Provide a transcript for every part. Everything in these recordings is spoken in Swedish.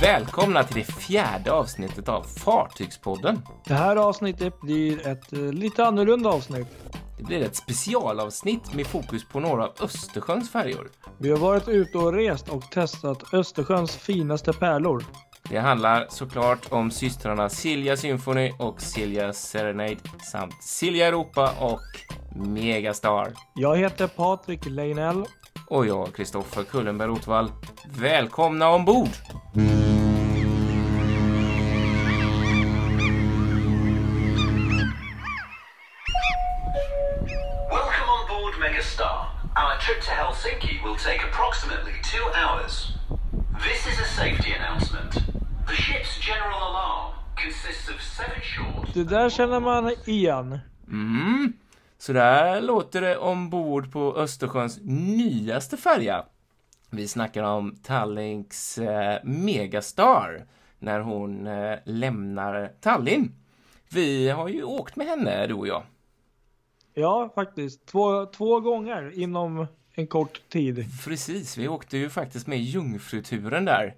Välkomna till det fjärde avsnittet av Fartygspodden. Det här avsnittet blir ett eh, lite annorlunda avsnitt. Det blir ett specialavsnitt med fokus på några av Östersjöns färjor. Vi har varit ute och rest och testat Östersjöns finaste pärlor. Det handlar såklart om systrarna Silja Symphony och Silja Serenade samt Silja Europa och Megastar. Jag heter Patrik Leinell. Och jag, Kristoffer Kullenberg Rotvall. Välkomna ombord! Welcome on board Megastar. Our trip to Helsinki will take approximately two hours. This is a safety announcement. The ship's general alarm consists of seven short. Det där känner man igen. Mm. Så där låter det ombord på Östersjöns nyaste färja. Vi snackar om Tallinks eh, Megastar när hon eh, lämnar Tallinn. Vi har ju åkt med henne, du och jag. Ja, faktiskt. Två, två gånger inom en kort tid. Precis, vi åkte ju faktiskt med Jungfruturen där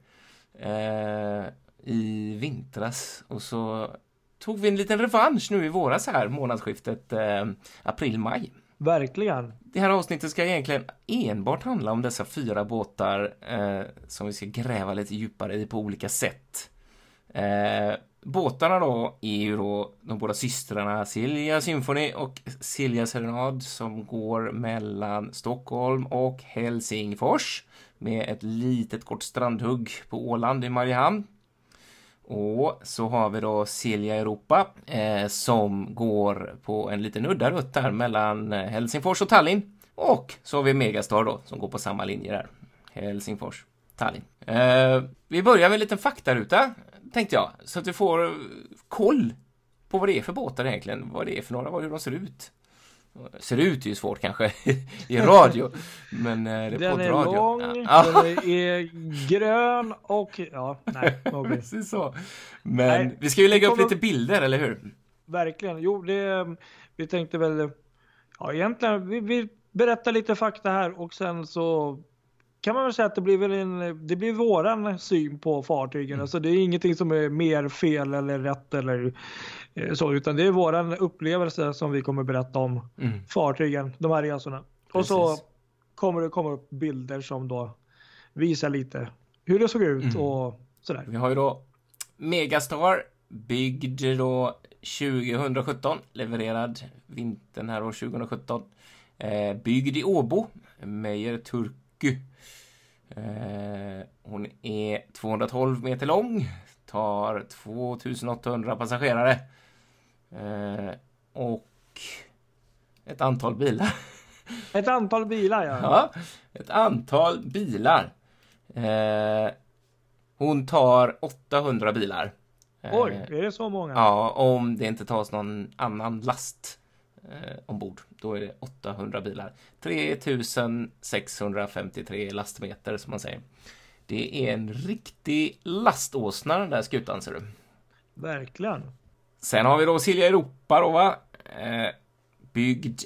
eh, i vintras och så tog vi en liten revansch nu i våras här, månadsskiftet eh, april-maj. Verkligen. Det här avsnittet ska egentligen enbart handla om dessa fyra båtar eh, som vi ska gräva lite djupare i på olika sätt. Eh, båtarna då är ju då de båda systrarna Silja Symphony och Silja Serenad som går mellan Stockholm och Helsingfors med ett litet kort strandhugg på Åland i Mariehamn. Och så har vi då Silja Europa eh, som går på en liten udda rutt där mellan eh, Helsingfors och Tallinn. Och så har vi Megastar då som går på samma linje där. Helsingfors, Tallinn. Eh, vi börjar med en liten faktaruta tänkte jag så att vi får koll på vad det är för båtar egentligen, vad det är för några, hur de ser ut. Ser ut är ju svårt kanske i radio, men eh, det är Den är poddradio. lång, Ja. den är grön och ja, nej. Precis så. Men Nej, vi ska ju lägga upp kommer- lite bilder, eller hur? Verkligen. Jo, det, vi tänkte väl, ja egentligen, vi, vi berättar lite fakta här och sen så kan man väl säga att det blir väl en, det blir våran syn på fartygen. Mm. Alltså det är ingenting som är mer fel eller rätt eller eh, så, utan det är våran upplevelse som vi kommer berätta om Mm. fartygen, de här resorna. Och så Precis. kommer det komma upp bilder som då visar lite hur det såg ut Mm. och sådär. Vi har ju då Megastar, byggd då 2017, levererad vintern här år 2017. Eh, byggd i Åbo, Meijer Turku. Eh, hon är 212 meter lång, tar 2800 passagerare. Eh, och ett antal bilar. Ett antal bilar ja. Ja, ett antal bilar. Eh, hon tar 800 bilar. Oj, är det så många? Ja, om det inte tas någon annan last eh, ombord. Då är det 800 bilar. 3653 lastmeter som man säger. Det är en riktig laståsna den där skutan ser du. Verkligen. Sen har vi då Silja Europa då va. Eh, byggd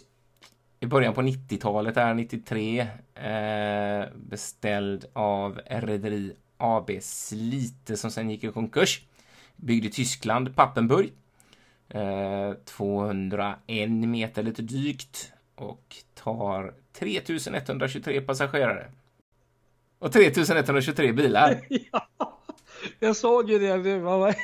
i början på 90-talet, är 93. Eh, beställd av Rederi AB Slite som sen gick i konkurs. Byggd i Tyskland, Pappenburg. Eh, 201 meter lite drygt och tar 3123 passagerare. Och 3123 bilar. ja, jag såg ju det. Det, var,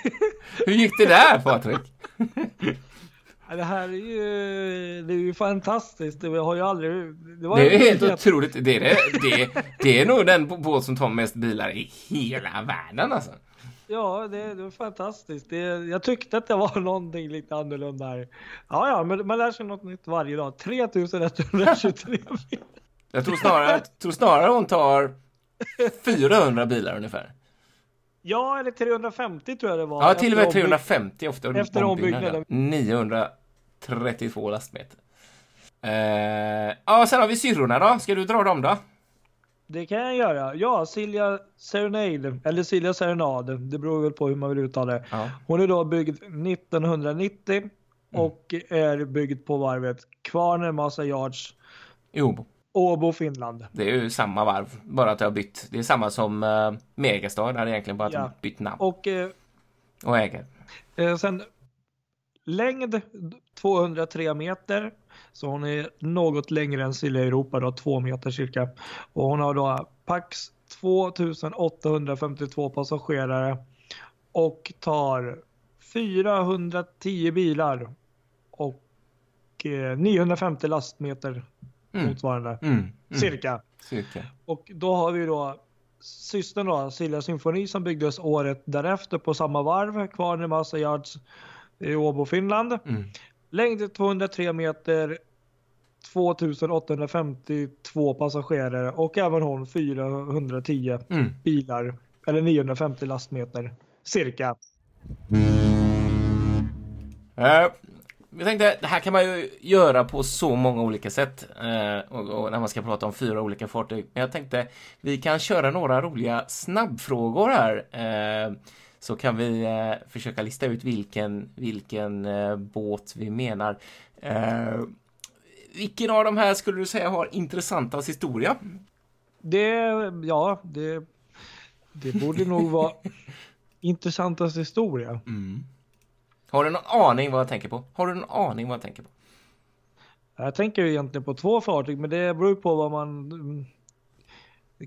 Hur gick det där Patrik? det här är ju, det är ju fantastiskt. Det har ju aldrig... Det, var Det är ju helt otroligt. Det är, det, det, det är nog den båt som tar mest bilar i hela världen alltså. Ja, det, det var fantastiskt. Det, jag tyckte att det var någonting lite annorlunda här. Ja, ja, men man lär sig något nytt varje dag. 3123 bilar. Jag tror snarare, tror snarare hon tar 400 bilar ungefär. Ja, eller 350 tror jag det var. Ja, till och med Efter ombyg- 350 efter, efter ombyggnaden. ombyggnaden. 932 lastmeter. Eh, ja, sen har vi syrrorna då. Ska du dra dem då? Det kan jag göra. Ja, Silja Serenade, eller Silja Serenade, det beror väl på hur man vill uttala det. Ja. Hon är då byggd 1990 och är byggd på varvet Kvarner Massa Yards Jo. Åbo, Finland. Det är ju samma varv, bara att det har bytt. Det är samma som uh, Megastar, där egentligen bara Ja. bytt namn Och eh, och ägare. eh, sen längd 203 meter. Så hon är något längre än Silja Europa då, 2 meter cirka. Och hon har då Pax 2852 passagerare och tar 410 bilar och eh, 950 lastmeter Mm. motsvarande. Mm. Mm. Cirka. Cirka. Och då har vi då systern då, Silja Symfoni som byggdes året därefter på samma varv, Kvarnemassa Yards i Åbo, Finland. Mm. Längd 203 meter, 2852 passagerare och även hon 410 Mm. bilar, eller 950 lastmeter cirka. Eh, jag tänkte, det här kan man ju göra på så många olika sätt eh, och, och när man ska prata om fyra olika fartyg. Men jag tänkte, vi kan köra några roliga snabbfrågor här. Eh, så kan vi försöka lista ut vilken, vilken båt vi menar. Vilken av de här skulle du säga har intressantast historia? Det, ja, det, det borde nog vara intressantast historia. Har du någon aning vad jag tänker på? Har du någon aning vad jag tänker på? Jag tänker ju egentligen på två fartyg, men det beror på vad man... mm,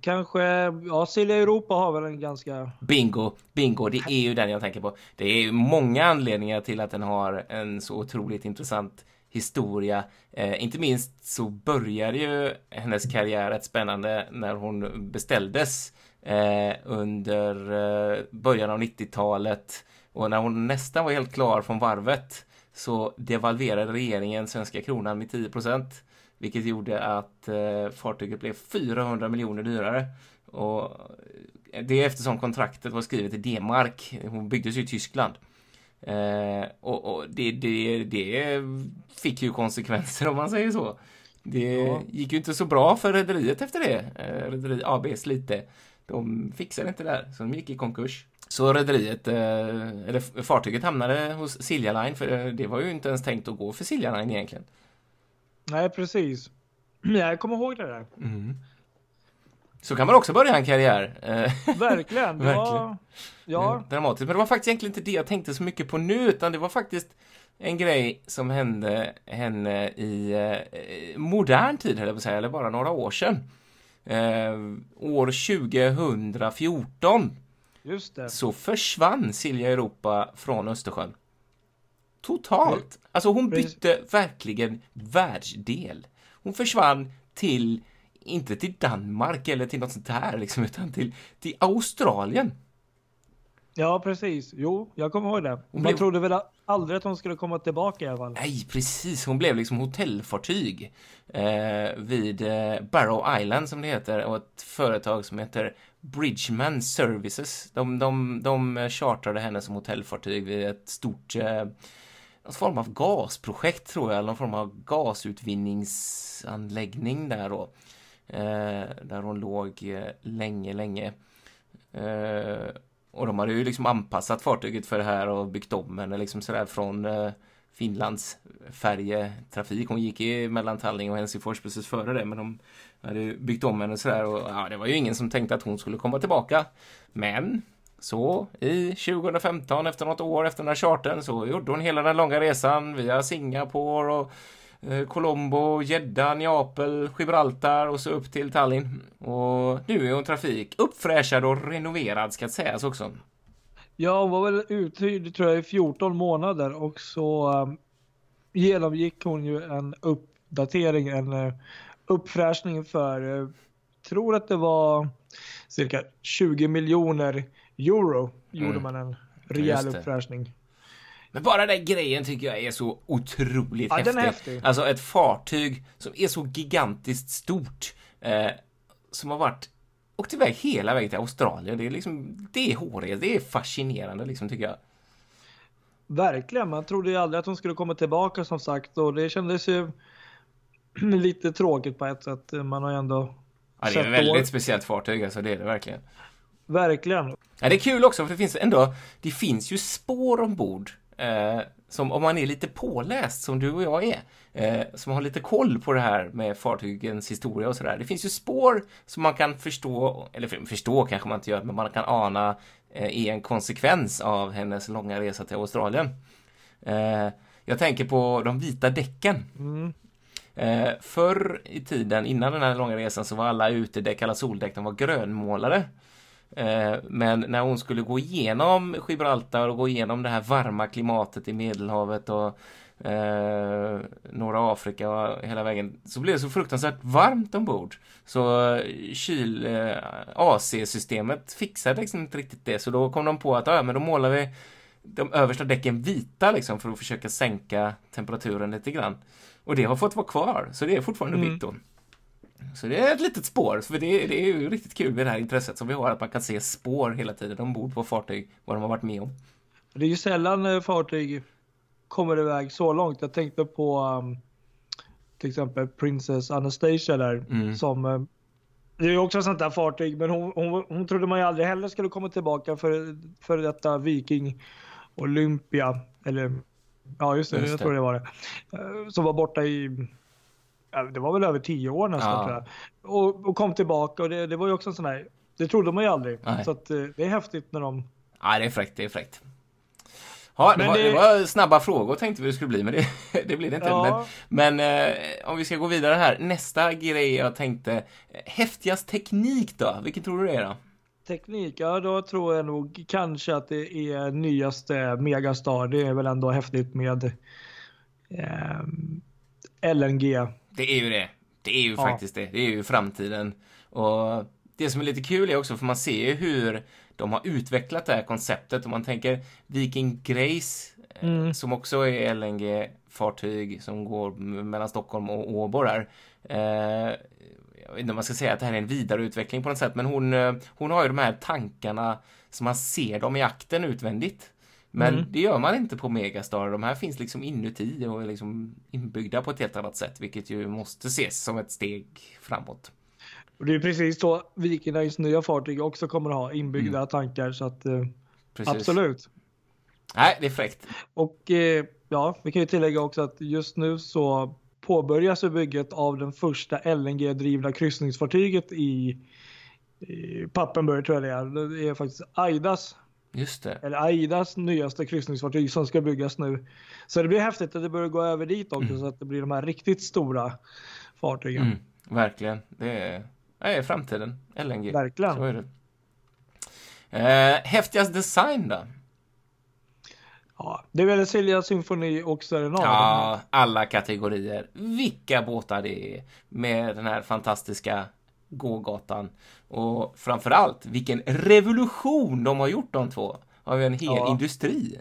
Kanske, ja Silja Europa har väl en ganska... Bingo, bingo, det är ju den jag tänker på. Det är ju många anledningar till att den har en så otroligt intressant historia. Eh, inte minst så började ju hennes karriär rätt spännande när hon beställdes eh, under eh, början av 90-talet och när hon nästan var helt klar från varvet så devalverade regeringen svenska kronan med 10 procent vilket gjorde att eh, fartyget blev 400 miljoner dyrare. Och eh, det är eftersom kontraktet var skrivet i D-mark. Hon byggdes ju i Tyskland. Eh, och och det, det, det fick ju konsekvenser om man säger så. Det Ja. gick ju inte så bra för rederiet efter det. Eh, Rederi AB Slite. De fixade inte det där, så de gick i konkurs. Så rederiet, eh, eller fartyget hamnade hos Silja Line, för eh, det var ju inte ens tänkt att gå för Silja Line egentligen. Nej, precis. Jag kommer ihåg det där. Så kan man också börja en karriär. Eh, Verkligen. Det var, Verkligen. ja, Dramatiskt. Men det var faktiskt egentligen inte det jag tänkte så mycket på nu, utan det var faktiskt en grej som hände henne i eh, modern tid, höll jag på att säga, eller bara några år sedan. Eh, år 2014 just det. så försvann Silja Europa från Östersjön. Totalt! Alltså hon bytte verkligen världsdel. Hon försvann till, inte till Danmark eller till något sånt här liksom, utan till, till Australien. Ja, precis. Jo, jag kommer ihåg det. Man blev- trodde väl aldrig att hon skulle komma tillbaka i alla fall. Nej, precis. Hon blev liksom hotellfartyg eh, vid eh, Barrow Island som det heter och ett företag som heter Bridgeman Services. De, de, de chartrade henne som hotellfartyg vid ett stort eh, någon form av gasprojekt tror jag, eller någon form av gasutvinningsanläggning där då. Eh, där hon låg eh, länge, länge. Eh, och de hade ju liksom anpassat fartyget för det här och byggt om henne liksom sådär från eh, Finlands färjetrafik. Hon gick i mellan Tallinn och Helsingfors precis före det, men de hade ju byggt om henne sådär och ja, det var ju ingen som tänkte att hon skulle komma tillbaka. Men så i 2015, efter något år efter den här chartern, så gjorde hon hela den långa resan via Singapore och Colombo, Jeddah, Neapel, Gibraltar och så upp till Tallinn. Och nu är hon trafik uppfräschad och renoverad ska sägas också. Ja, hon var väl uthyrd tror jag i 14 månader och så um, genomgick hon ju en uppdatering, en uh, uppfräschning för, uh, tror att det var cirka 20 miljoner euro gjorde Mm. man en rejäl uppfräschning. Men bara den grejen tycker jag är så otroligt Ja, häftig. den är häftig. Alltså ett fartyg som är så gigantiskt stort. Eh, som har varit åkt iväg hela vägen till Australien. Det är liksom, det är hårigt, det är fascinerande liksom tycker jag. Verkligen, man trodde ju aldrig att hon skulle komma tillbaka som sagt och det kändes ju lite tråkigt på ett sätt. Man har ju ändå Ja, det är ett väldigt år- speciellt fartyg, alltså det är det verkligen. Verkligen. Ja, det är kul också för det finns ändå, det finns ju spår ombord. Eh, som om man är lite påläst som du och jag är, eh, som har lite koll på det här med fartygens historia och sådär. Det finns ju spår som man kan förstå, eller förstå kanske man inte gör, men man kan ana eh, är en konsekvens av hennes långa resa till Australien. Eh, jag tänker på de vita däcken. Mm. Eh, förr i tiden, innan den här långa resan, så var alla utedäck, alla soldäck, de var grönmålade. Eh, men när hon skulle gå igenom Gibraltar och gå igenom det här varma klimatet i Medelhavet och eh, norra Afrika och hela vägen så blev det så fruktansvärt varmt ombord. Så eh, kyl, eh, AC-systemet fixade liksom inte riktigt det så då kom de på att ja, men då målar vi de översta däcken vita liksom för att försöka sänka temperaturen lite grann. Och det har fått vara kvar, så det är fortfarande Mm. vitt då. Så det är ett litet spår, för det, det är ju riktigt kul med det här intresset som vi har, att man kan se spår hela tiden ombord på fartyg, vad de har varit med om. Det är ju sällan eh, fartyg kommer iväg så långt. Jag tänkte på um, till exempel Princess Anastasia där Mm. som eh, det är ju också ett sånt där fartyg men hon, hon, hon trodde man ju aldrig heller skulle komma tillbaka för, för detta Viking Olympia eller ja just det, Just jag det. tror det var det. Eh, Som var borta i det var väl över tio år nästan Ja. tror jag. Och, och kom tillbaka och det, det var ju också en sån här det trodde man ju aldrig. Nej. Så att, eh, det är häftigt när de Ja, det är fräckt, det är fräckt. Ja, det, var, det... det- var snabba frågor tänkte vi det skulle bli, men det, det blir det inte. Ja. Men, men eh, om vi ska gå vidare här. Nästa grej jag tänkte, eh, häftigast teknik då? Vilken tror du det är då? Teknik, ja då tror jag nog kanske att det är nyaste Megastar. Det är väl ändå häftigt med ehm, LNG. Det är ju det. Det är ju Ja. faktiskt det. Det är ju framtiden. Och det som är lite kul är också, för man ser ju hur de har utvecklat det här konceptet. Om man tänker Viking Grace, eh, Mm. som också är LNG-fartyg som går mellan Stockholm och Åbo där. Eh, jag vet inte om man ska säga att det här är en vidareutveckling på något sätt, men hon, eh, hon har ju de här tankarna som man ser dem i akten utvändigt. Men Mm. det gör man inte på Megastar. De här finns liksom inuti och är liksom inbyggda på ett helt annat sätt, vilket ju måste ses som ett steg framåt. Och det är precis så Viking Lines nya fartyg också kommer att ha inbyggda Mm. tankar så att eh, absolut. Nej, det är fräckt. Och eh, ja, vi kan ju tillägga också att just nu så påbörjas bygget av den första LNG-drivna kryssningsfartyget i, i Pappenburg tror jag det är. Det är faktiskt Aidas Just det. eller Aidas nyaste kryssningsfartyg som ska byggas nu. Så det blir häftigt att det börjar gå över dit också så att det blir de här riktigt stora fartygen. Mm, verkligen. Det är, det är framtiden. LNG. Verkligen. Så är det. Eh, häftigast design då? Ja, det är väl Silja Symfoni och Serenad. Ja, alla kategorier. Vilka båtar det är med den här fantastiska gågatan. Och framförallt, vilken revolution de har gjort de två. Av en hel Ja. industri.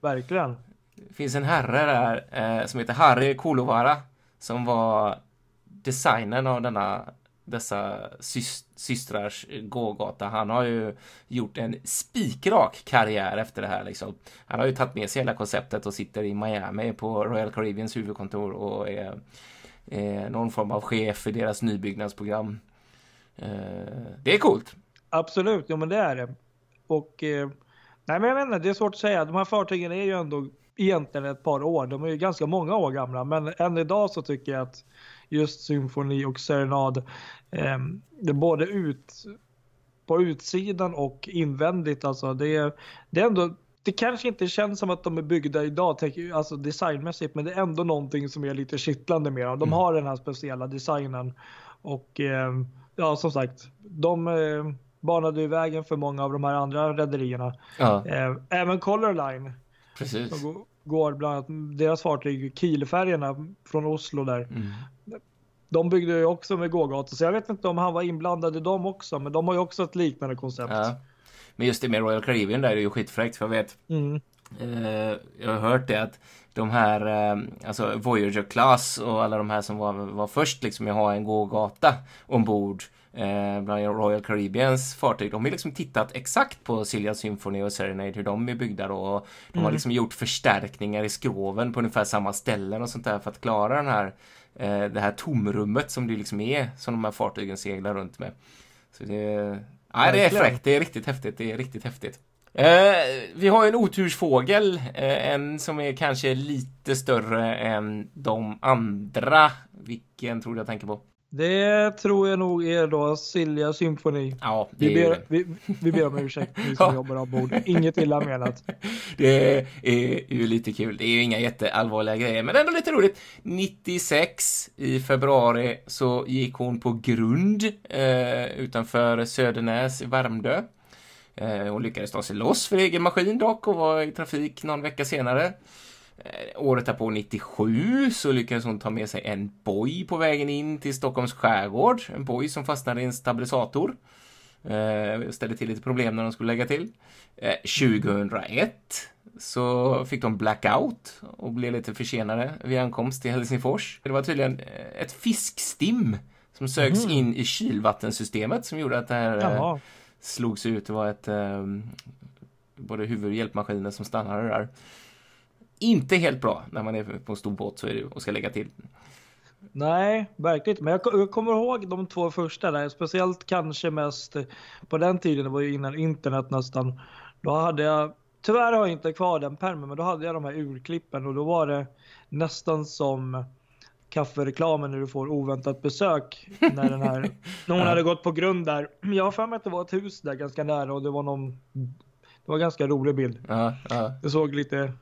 Verkligen. Det finns en herre där eh, som heter Harry Kulovara som var designern av denna dessa sys systrars gågata. Han har ju gjort en spikrak karriär efter det här liksom. Han har ju tagit med sig hela konceptet och sitter i Miami på Royal Caribbeans huvudkontor och är, är någon form av chef i deras nybyggnadsprogram. Eh, det är coolt. Absolut, jo men det är det. Och eh, nej men jag vet inte, det är svårt att säga. De här fartygen är ju ändå egentligen ett par år. De är ju ganska många år gamla, men än idag så tycker jag att just symfoni och serenad, eh, det är både ut på utsidan och invändigt alltså. Det är, det är ändå det kanske inte känns som att de är byggda idag, alltså designmässigt, men det är ändå någonting som är lite kittlande med dem. De har den här speciella designen och eh, ja, som sagt, de eh, banade ju vägen för många av de här andra rederierna. Ja, Eh, även Color Line precis. som gå- går bland annat deras fartyg Kielfärjorna från Oslo där. Mm. De byggde ju också med gågator så jag vet inte om han var inblandad i dem också, men de har ju också ett liknande koncept. Ja. Men just det med Royal Caribbean där är ju skitfräckt för jag vet Mm. Eh, jag har hört det att de här, eh, alltså Voyager Class och alla de här som var, var först liksom att ha en gågata ombord eh, bland Royal Caribbeans fartyg, de har liksom tittat exakt på Silja Symphony och Serenade, hur de är byggda då. Och de har Mm. liksom gjort förstärkningar i skroven på ungefär samma ställen och sånt där för att klara den här, eh, det här tomrummet som det liksom är, som de här fartygen seglar runt med. Så det, nej, det är fräckt, det är riktigt häftigt, det är riktigt häftigt. Eh, vi har ju en otursfågel, eh, en som är kanske lite större än de andra. Vilken tror du jag tänker på? Det tror jag nog är då Silja Symfoni. Ja, Vi ber, vi, vi ber om ursäkt, ni som Ja. jobbar ombord. Inget illa menat. Det är ju lite kul. Det är ju inga jätteallvarliga grejer, men ändå lite roligt. 96 i februari så gick hon på grund eh, utanför Södernäs i Värmdö. Eh, hon lyckades ta sig loss för egen maskin dock och var i trafik någon vecka senare. Eh, året därpå, 97, så lyckades hon ta med sig en boj på vägen in till Stockholms skärgård. En boj som fastnade i en stabilisator. Eh, ställde till lite problem när de skulle lägga till. Eh, 2001 så fick de blackout och blev lite försenade vid ankomst till Helsingfors. Det var tydligen eh, ett fiskstim som sögs in i kylvattensystemet som gjorde att det här eh slogs ut. Det var ett eh, både huvud och hjälpmaskiner som stannade där. Inte helt bra när man är på en stor båt så är det, och ska lägga till. Nej, verkligen inte. Men jag, jag kommer ihåg de två första där, speciellt kanske mest på den tiden, det var ju innan internet nästan. Då hade jag, tyvärr har jag inte kvar den pärmen, men då hade jag de här urklippen och då var det nästan som kaffereklamen när du får oväntat besök när den här, när hon hade gått på grund där. Jag har för mig att det var ett hus där ganska nära och det var någon, det var en ganska rolig bild. Ja, ja Det såg lite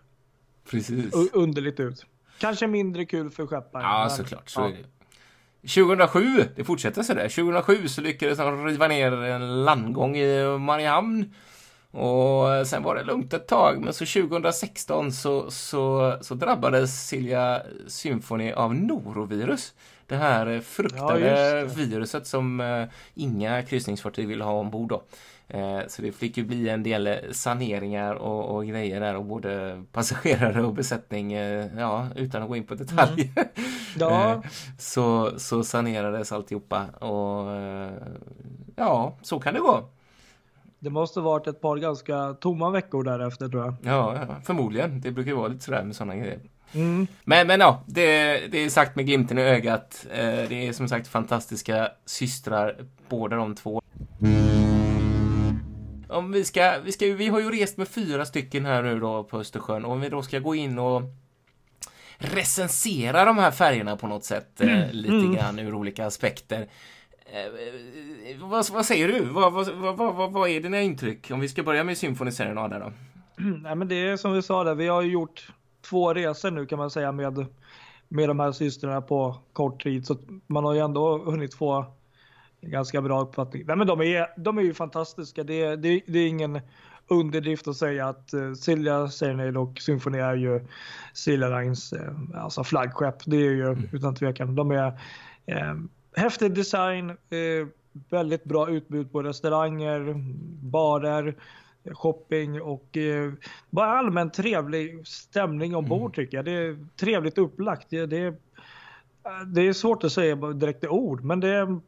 precis. underligt ut. Kanske mindre kul för skepparen. Ja, men- såklart. Så ja. är det. 2007, det fortsätter sådär. 2007 så lyckades de riva ner en landgång i Mariehamn. Och sen var det lugnt ett tag, men så 2016 så, så, så drabbades Silja Symphony av norovirus. Det här eh, Ja, fruktade just viruset som eh, inga kryssningsfartyg vill ha ombord då. Eh, Så det fick ju bli en del saneringar och, och grejer där och både passagerare och besättning, eh, ja, utan att gå in på detaljer. Ja. Eh, så, så sanerades alltihopa och eh, ja, så kan det gå. Det måste varit ett par ganska tomma veckor därefter tror jag. Ja, ja förmodligen. Det brukar ju vara lite sådär med sådana grejer. Mm. Men, men ja, det, det är sagt med glimten i ögat. Eh, Det är som sagt fantastiska systrar, båda de två. Om vi ska, vi ska, vi har ju rest med fyra stycken här nu då på Östersjön. Och om vi då ska gå in och recensera de här färgerna på något sätt, eh, lite grann ur olika aspekter. Eh, vad, vad säger du? Vad, vad, vad, vad, är dina intryck? Om vi ska börja med Symphony Serenade då? Nej, men det är som vi sa där, vi har ju gjort två resor nu kan man säga med, med de här systrarna på kort tid. Så man har ju ändå hunnit få en ganska bra uppfattning. Nej, men de är, de är ju fantastiska. Det, är- det, det är ingen underdrift att säga att uh, Silja Serenade och Symphony är ju Silja Lines eh, alltså flaggskepp. Det är ju utan tvekan. De är eh, häftig design, eh, väldigt bra utbud på restauranger, barer, shopping och eh, bara allmänt trevlig stämning ombord tycker jag. Det är trevligt upplagt. Det, det, är, det är svårt att säga direkt i ord, men det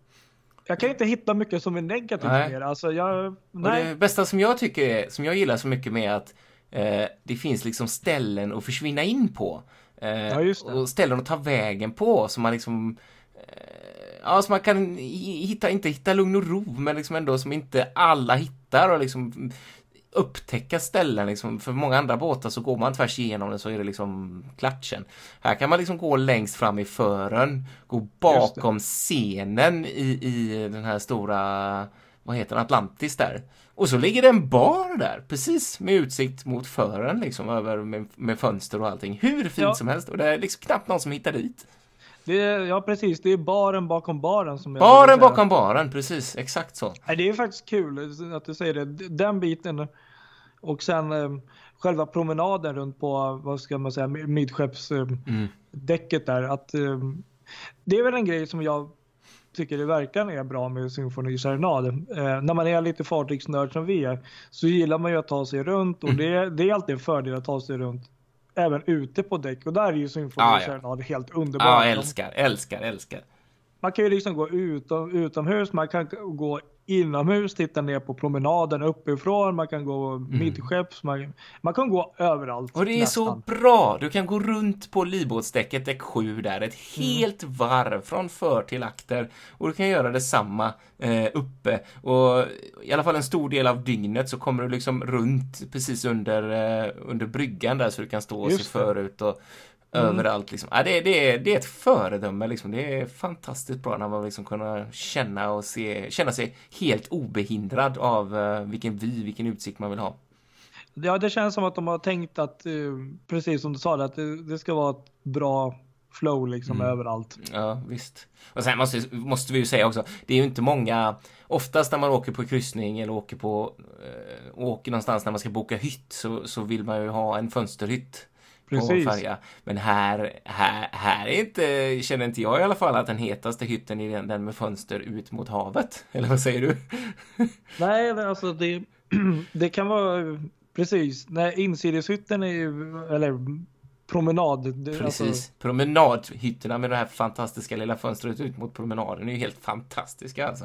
jag kan inte hitta mycket som är negativt Nej. med. Alltså jag, nej. det bästa som jag tycker är, som jag gillar så mycket med att eh, det finns liksom ställen att försvinna in på. Eh, Ja. Och ställen att ta vägen på som man liksom eh, Ja, så man kan hi- hitta, inte hitta lugn och ro, men liksom ändå som inte alla hittar och liksom upptäcka ställen liksom. För många andra båtar så går man tvärs igenom den så är det liksom klatschen. Här kan man liksom gå längst fram i fören, gå bakom scenen i, i den här stora, vad heter den, Atlantis där. Och så ligger det en bar där, precis med utsikt mot fören liksom, över med, med fönster och allting. Hur fint Ja. som helst. Och det är liksom knappt någon som hittar dit. Det är, ja precis, det är baren bakom baren som jag Baren bakom baren, precis, exakt så. Nej, det är faktiskt kul att du säger det. Den biten och sen eh, själva promenaden runt på, vad ska man säga, midskeppsdäcket där. Att, eh, det är väl en grej som jag tycker det verkligen är bra med Symfoni Serenade. Eh, när man är lite fartygsnörd som vi är så gillar man ju att ta sig runt och det, det är alltid en fördel att ta sig runt även ute på däck och där är ju Symfoni Ah, ja. Helt underbar. Ja, De- älskar, älskar, älskar. man kan ju liksom gå utom, utomhus, man kan gå inomhus, titta ner på promenaden uppifrån, man kan gå midskepps, man, man kan gå överallt. Och det är så nästan. bra! Du kan gå runt på livbåtsdäcket, däck 7 där, ett helt varv från för till akter. Och du kan göra detsamma eh, uppe. Och i alla fall en stor del av dygnet så kommer du liksom runt precis under, eh, under bryggan där så du kan stå och Just se förut och överallt liksom. Ja, det, det, är, det är ett föredöme liksom. Det är fantastiskt bra när man liksom kunna känna och se, känna sig helt obehindrad av eh, vilken vy, vilken utsikt man vill ha. Ja, det känns som att de har tänkt att, eh, precis som du sa, att det, det ska vara ett bra flow liksom överallt. Ja, visst. Och sen måste, måste vi ju säga också, det är ju inte många, oftast när man åker på kryssning eller åker på, eh, åker någonstans när man ska boka hytt så, så vill man ju ha en fönsterhytt Precis. färja. Men här, här, här är inte, känner inte jag i alla fall att den hetaste hytten är den, med fönster ut mot havet. Eller vad säger du? Nej, alltså det, det kan vara precis. Nej, insideshytten är ju, eller promenad. Det, Precis. Alltså, Promenadhytterna med det här fantastiska lilla fönstret ut mot promenaden är ju helt fantastiska alltså.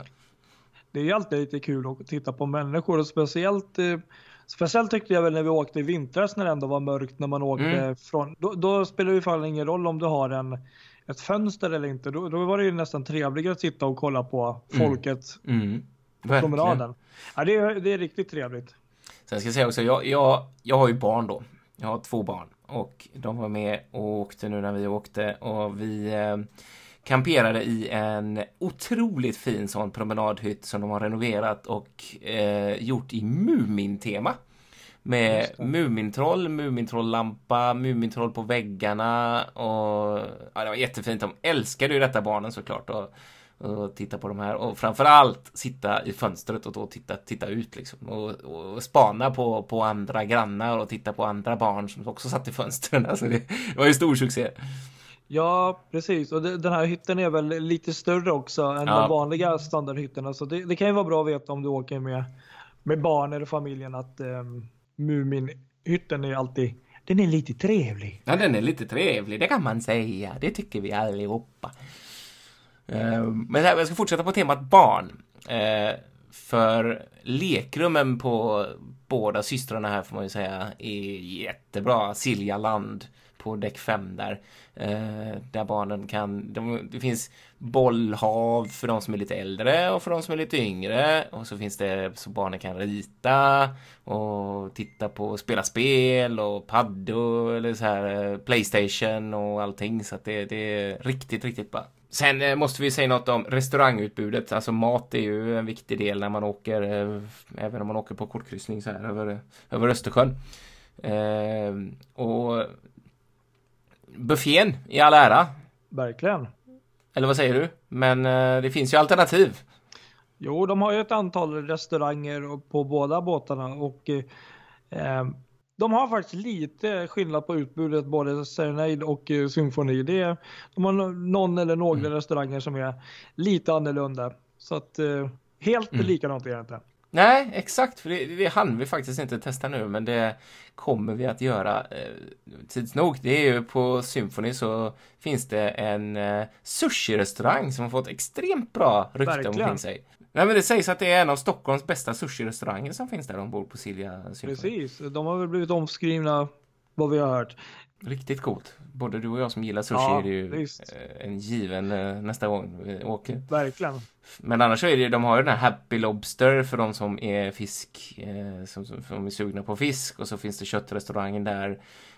det är ju alltid lite kul att titta på människor och speciellt eh, Speciellt tyckte jag väl när vi åkte i vintras när det ändå var mörkt när man åkte Mm. från. Då, då spelar det ju ingen roll om du har en, ett fönster eller inte. Då, då var det ju nästan trevligare att sitta och kolla på folket Mm. Verkligen. promenaden. Ja, det, är, det är riktigt trevligt. Sen ska jag säga också, jag, jag, jag har ju barn då. Jag har två barn och de var med och åkte nu när vi åkte och vi eh, kamperade i en otroligt fin sån promenadhytt som de har renoverat och eh, gjort i Mumin-tema. Med. Mumintroll, Mumintroll-lampa, Mumintroll på väggarna och ja, det var jättefint. De älskade ju detta barnen såklart och, och titta på de här och framförallt sitta i fönstret och då titta, titta ut liksom och, och spana på, på andra grannar och titta på andra barn som också satt i fönstren. Alltså det, det var ju stor succé. Ja, precis. Och det, den här hytten är väl lite större också än Ja. de vanliga standardhytterna. Så det, det kan ju vara bra att veta om du åker med, med barn eller familjen att um, Muminhytten är alltid, den är lite trevlig. Ja, den är lite trevlig, det kan man säga. Det tycker vi allihopa. Eh, Men här, jag ska fortsätta på temat barn. Eh, För lekrummen på båda systrarna här får man ju säga är jättebra. Siljaland på däck 5 där. Eh, Där barnen kan, de, det finns bollhav för de som är lite äldre och för de som är lite yngre. Och så finns det så barnen kan rita och titta på, spela spel och paddor eller så här eh, Playstation och allting. Så att det, det är riktigt, riktigt bra. Sen eh, måste vi säga något om restaurangutbudet. Alltså mat är ju en viktig del när man åker, eh, även om man åker på kortkryssning så här över, över Östersjön. Eh, och buffén i all ära. Verkligen. Eller vad säger du? Men eh, det finns ju alternativ. Jo, de har ju ett antal restauranger på båda båtarna och eh, de har faktiskt lite skillnad på utbudet både Serenade och eh, Symfoni. Det är, de har någon eller några restauranger som är lite annorlunda. Så att eh, helt likadant är det inte. Nej, exakt. För det, det hann vi faktiskt inte testa nu, men det kommer vi att göra eh, tids nog. Det är ju på Symphony så finns det en eh, sushi-restaurang som har fått extremt bra rykte omkring sig. Nej, men det sägs att det är en av Stockholms bästa sushi-restauranger som finns där ombord på Silja Symphony. Precis, de har väl blivit omskrivna vad vi har hört. Riktigt coolt. Både du och jag som gillar sushi Ja, är det ju visst. eh, en given eh, nästa gång vi åker. Verkligen. Men annars så är det, de har ju den här Happy Lobster för de som är fisk, eh, som, som, som är sugna på fisk och så finns det köttrestaurangen där,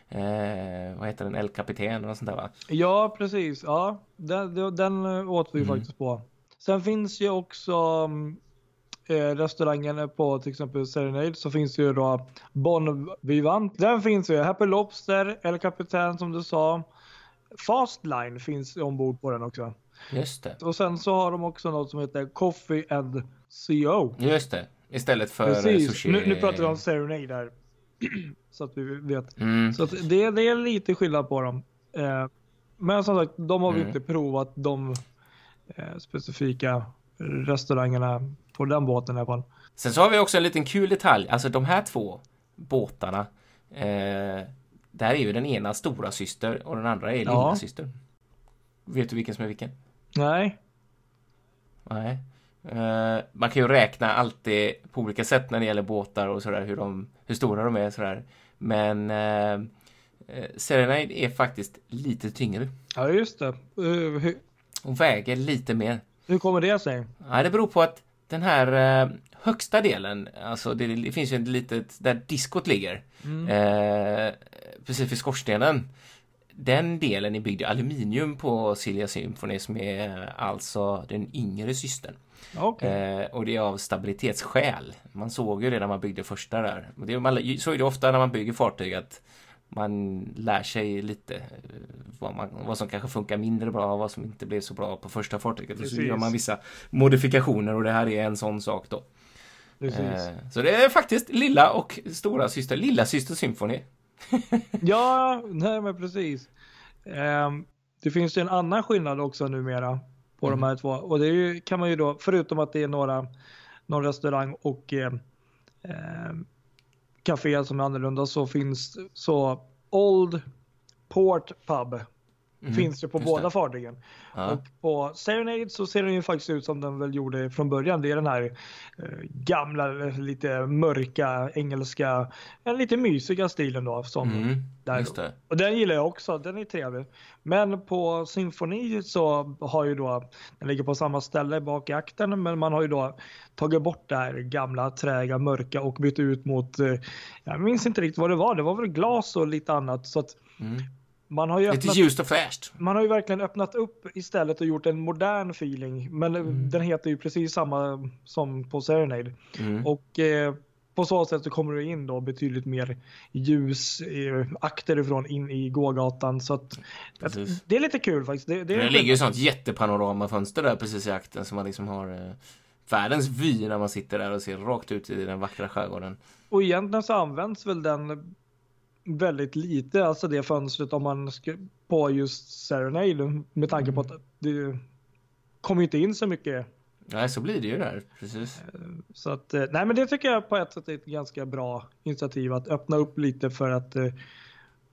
eh, vad heter den, El Capitan och sånt där va? Ja, precis. Ja, den, den- åt vi Mm. faktiskt på. Sen finns ju också mm, restaurangen på till exempel Serenade så finns det ju då Bon Vivant. Den finns ju Happy Lobster, El Capitan som du sa. Fastline finns ombord på den också. Just det, Och sen så har de också något som heter Coffee and CO. just det. Istället för eh, Precis. sushi. Nu, nu pratar vi om Serenade där. så att vi vet. Mm. Så det, det är lite skillnad på dem. Eh, men som sagt, de har vi Mm. inte provat de eh, specifika restaurangerna på den båten i alla fall. Sen så har vi också en liten kul detalj, alltså de här två båtarna, eh, där är ju den ena stora syster och den andra är Ja. lilla syster. Vet du vilken som är vilken? Nej, Nej. Eh, man kan ju räkna alltid på olika sätt när det gäller båtar och sådär, hur, de, hur stora de är sådär. Men eh, eh, Serenade är faktiskt lite tyngre. Ja, just det. Uh, hur, och väger lite mer. Hur kommer det sig? Ja, det beror på att den här eh, högsta delen, alltså det, det, finns ju ett litet, där diskot ligger, mm. eh, precis vid skorstenen. Den delen är byggd i aluminium på Silja Symphony som är alltså den yngre systern. Okay. Eh, och det är av stabilitetsskäl. Man såg ju det när man byggde första där. Det, man, så är det ofta när man bygger fartyg att man lär sig lite eh, vad, man, vad som kanske funkar mindre bra och vad som inte blev så bra på första fartyget. Precis. Så gör man vissa modifikationer och det här är en sån sak då. Eh, så det är faktiskt lilla och stora syster, lilla syster Symphony. ja, nej men precis. Eh, det finns ju en annan skillnad också numera på mm. de här två och det ju, kan man ju då, förutom att det är några, någon restaurang och eh, ehm, som är annorlunda så finns så Old Port Pub mm, finns det på båda det. fartygen. Ja. Och på Serenade så ser den ju faktiskt ut som den väl gjorde från början. Det är den här eh, gamla, lite mörka engelska, en lite mysiga stilen då. Som mm, där. Och den gillar jag också, den är trevlig. Men på Symfoni så har ju då, den ligger på samma ställe bak i akten, men man har ju då tagit bort det här gamla, träga, mörka och bytt ut mot, eh, jag minns inte riktigt vad det var, det var väl glas och lite annat. Så att mm. Man har ju Lite ljust och fräscht. Man har ju verkligen öppnat upp istället och gjort en modern feeling. Men mm. den heter ju precis samma som på Serenade. Mm. Och eh, på så sätt så kommer det in då betydligt mer ljus eh, akterifrån in i gågatan. Så att, att, det är lite kul faktiskt. Det, det, det ligger ju sånt jättepanoramafönster där precis i akten som man liksom har eh, världens vy när man sitter där och ser rakt ut i den vackra skärgården. Och egentligen så används väl den väldigt lite, alltså det fönstret om man ska på just Serenade med tanke på att det kommer inte in så mycket. Nej, så blir det ju där, precis. Eh, så att, eh, nej men det tycker jag på ett sätt är ett ganska bra initiativ att öppna upp lite för att eh,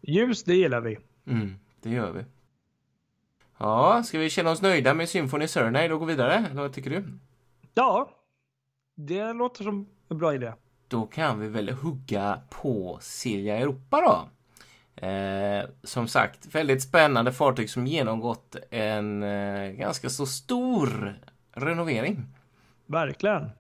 ljus, det gillar vi. Mm, det gör vi. Ja, ska vi känna oss nöjda med Symphony Serenade och gå vidare? Eller vad tycker du? Ja, det låter som en bra idé då kan vi väl hugga på Silja Europa då. Eh, som sagt, väldigt spännande fartyg som genomgått en eh, ganska så stor renovering. Verkligen.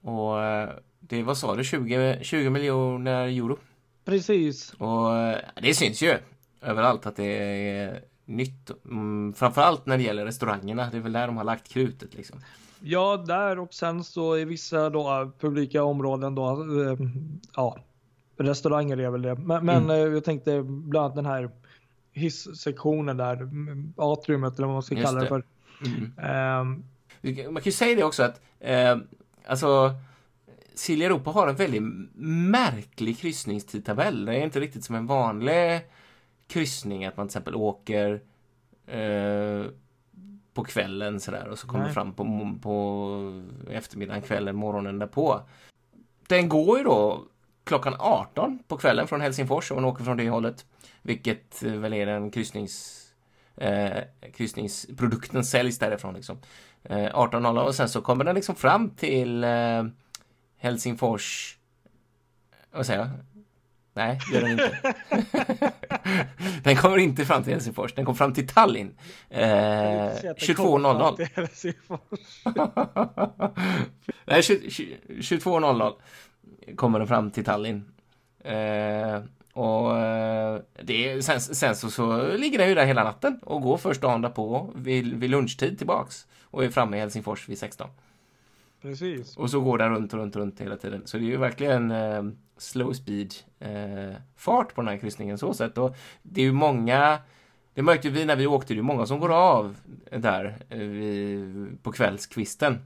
Och eh, det, vad sa du, 20, 20 miljoner euro? Precis. Och eh, det syns ju överallt att det är nytt. Mm, framförallt när det gäller restaurangerna. Det är väl där de har lagt krutet liksom. Ja, där och sen så i vissa då publika områden då, eh, ja, restauranger är väl det. Men, men mm. Eh, jag tänkte bland annat den här hissektionen där, mm, atriumet eller vad man ska Just kalla det, det för. Mm. Um, man kan ju säga det också att, eh, alltså, Silja Europa har en väldigt märklig kryssningstidtabell. Det är inte riktigt som en vanlig kryssning, att man till exempel åker eh, på kvällen sådär och så kommer fram på, på eftermiddagen, kvällen, morgonen därpå. Den går ju då klockan 18 på kvällen från Helsingfors om man åker från det hållet. Vilket väl är den kryssnings eh, kryssningsprodukten säljs därifrån liksom. Eh, 18.00 och sen så kommer den liksom fram till eh, Helsingfors vad säger jag? Nej, det gör den inte. den kommer inte fram till Helsingfors, den kom fram till Tallinn. Eh, 22.00. Nej, 22.00 kommer den fram till Tallinn. Eh, och eh, det, sen, sen så, så, ligger den ju där hela natten och går först dagen därpå vid, vid lunchtid tillbaks och är framme i Helsingfors vid 16. Precis. Och så går den runt och runt och runt hela tiden. Så det är ju verkligen eh, slow speed eh, fart på den här kryssningen så sätt. Och det är ju många, det märkte vi när vi åkte, det är många som går av där eh, på kvällskvisten.